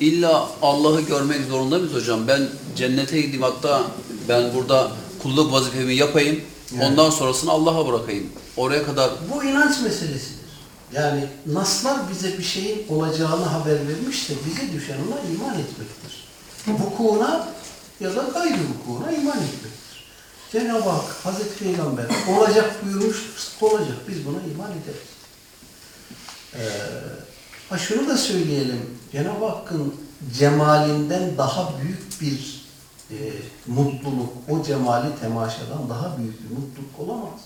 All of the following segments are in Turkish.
İlla Allah'ı görmek zorunda mıyız hocam? Ben cennete gideyim hatta ben burada kulluk vazifemi yapayım. Ondan sonrasını Allah'a bırakayım. Oraya kadar Bu inanç meselesidir. Yani naslar bize bir şeyin olacağını haber vermişse bize düşen ona iman etmektir. Vukuuna ya da gayrı vukuuna iman etmektir. Cenab-ı Hak, Hazreti Peygamber olacak buyurmuştur, olacak. Biz buna iman ederiz. Ee, ha şunu da söyleyelim. Cenab-ı Hakk'ın cemalinden daha büyük bir e, mutluluk, o cemali temaşadan daha büyük bir mutluluk olamaz.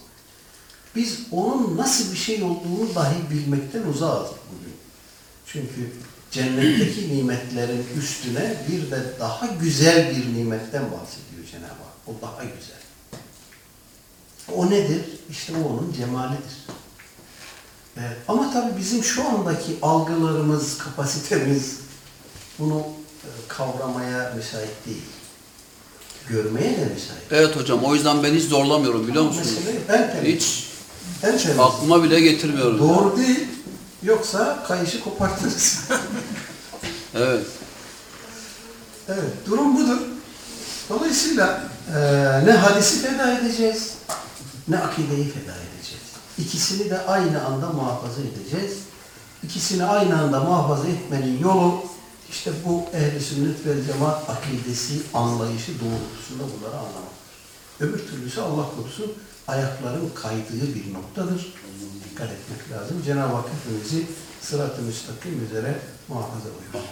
Biz onun nasıl bir şey olduğunu dahi bilmekten uzağız bugün. Çünkü cennetteki nimetlerin üstüne bir de daha güzel bir nimetten bahsediyor Cenab-ı Hak. O daha güzel. O nedir? İşte o onun cemalidir. Ama tabii bizim şu andaki algılarımız, kapasitemiz bunu e, kavramaya müsait değil. Görmeye de müsait. Evet hocam o yüzden ben hiç zorlamıyorum biliyor musunuz? Mesele en temiz. Hiç En temiz. aklıma bile getirmiyorum. Doğru değil. Yoksa kayışı kopartırız. Evet. evet, durum budur. Dolayısıyla eee, ne hadisi feda edeceğiz, ne akideyi feda edeceğiz. İkisini de aynı anda muhafaza edeceğiz. İkisini aynı anda muhafaza etmenin yolu işte bu ehli sünnet ve cemaat akidesi, anlayışı doğrultusunda bunları anlamaktır. Öbür türlüsü Allah korusun ayakların kaydığı bir noktadır. Dikkat etmek lazım. Cenab-ı Hak hepimizi sırat-ı müstakim üzere muhafaza buyursun.